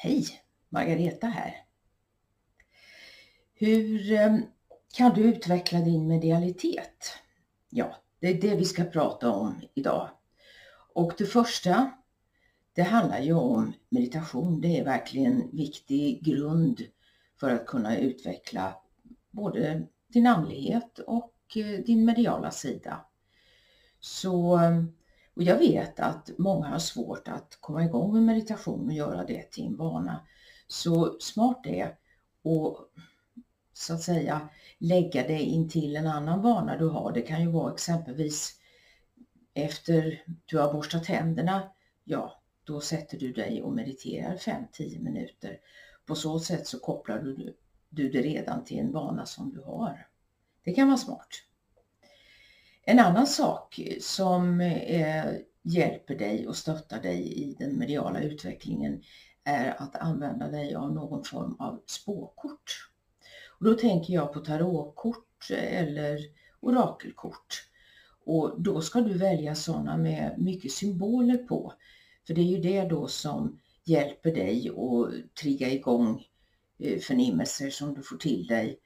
Hej! Margareta här. Hur eh, kan du utveckla din medialitet? Ja, det är det vi ska prata om idag. Och det första, det handlar ju om meditation. Det är verkligen en viktig grund för att kunna utveckla både din andlighet och eh, din mediala sida. Så eh, och jag vet att många har svårt att komma igång med meditation och göra det till en vana. Så smart det är att så att säga lägga det in till en annan vana du har. Det kan ju vara exempelvis efter du har borstat tänderna, ja då sätter du dig och mediterar 5-10 minuter. På så sätt så kopplar du, du det redan till en vana som du har. Det kan vara smart. En annan sak som eh, hjälper dig och stöttar dig i den mediala utvecklingen är att använda dig av någon form av spåkort. Och då tänker jag på tarotkort eller orakelkort. Och då ska du välja sådana med mycket symboler på. För det är ju det då som hjälper dig att trigga igång eh, förnimmelser som du får till dig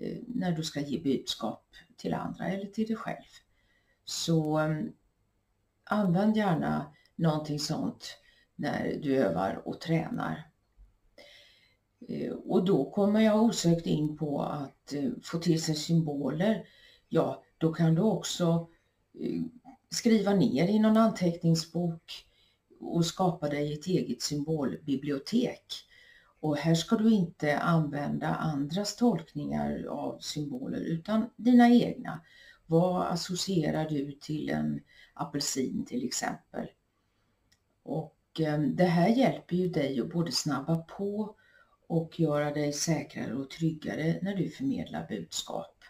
eh, när du ska ge budskap till andra eller till dig själv. Så mm, använd gärna någonting sånt när du övar och tränar. Eh, och då kommer jag osökt in på att eh, få till sig symboler. Ja, då kan du också eh, skriva ner i någon anteckningsbok och skapa dig ett eget symbolbibliotek. Och här ska du inte använda andras tolkningar av symboler utan dina egna. Vad associerar du till en apelsin till exempel? Och ehm, det här hjälper ju dig att både snabba på och göra dig säkrare och tryggare när du förmedlar budskap.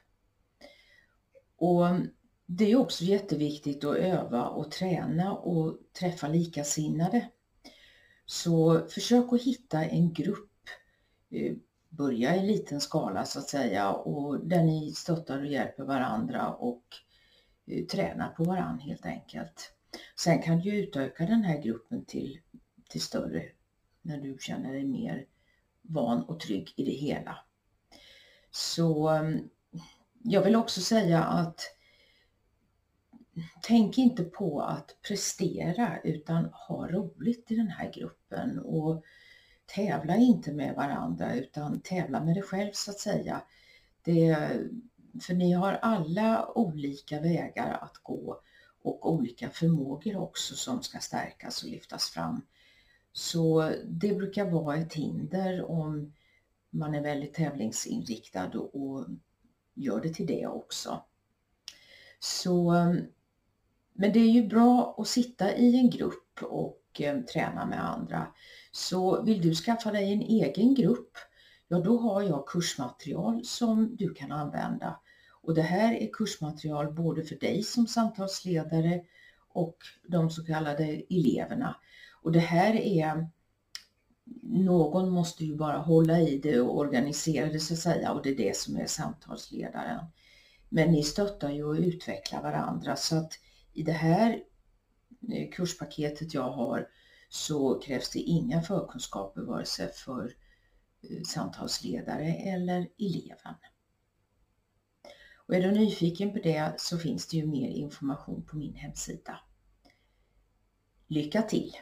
Och ehm, det är också jätteviktigt att öva och träna och träffa likasinnade. Så försök att hitta en grupp eh, börja i liten skala så att säga och där ni stöttar och hjälper varandra och eh, tränar på varandra helt enkelt. Sen kan du utöka den här gruppen till, till större när du känner dig mer van och trygg i det hela. Så mm, jag vill också säga att tänk inte på att prestera utan ha roligt i den här gruppen och tävla inte med varandra utan tävla med dig själv så att säga. Det, för ni har alla olika vägar att gå och olika förmågor också som ska stärkas och lyftas fram. Så det brukar vara ett hinder om man är väldigt tävlingsinriktad och gör det till det också. Så, men det är ju bra att sitta i en grupp och Eh, träna med andra. Så vill du skaffa dig en egen grupp, ja då har jag kursmaterial som du kan använda. Och det här är kursmaterial både för dig som samtalsledare och de så kallade eleverna. Och det här är någon måste ju bara hålla i det och organisera det så att säga och det är det som är samtalsledaren. Men ni stöttar ju och utvecklar varandra så att i det här Eh, kurspaketet jag har så krävs det inga förkunskaper vare sig för eh, samtalsledare eller eleven. Och är du nyfiken på det så finns det ju mer information på min hemsida. Lycka till!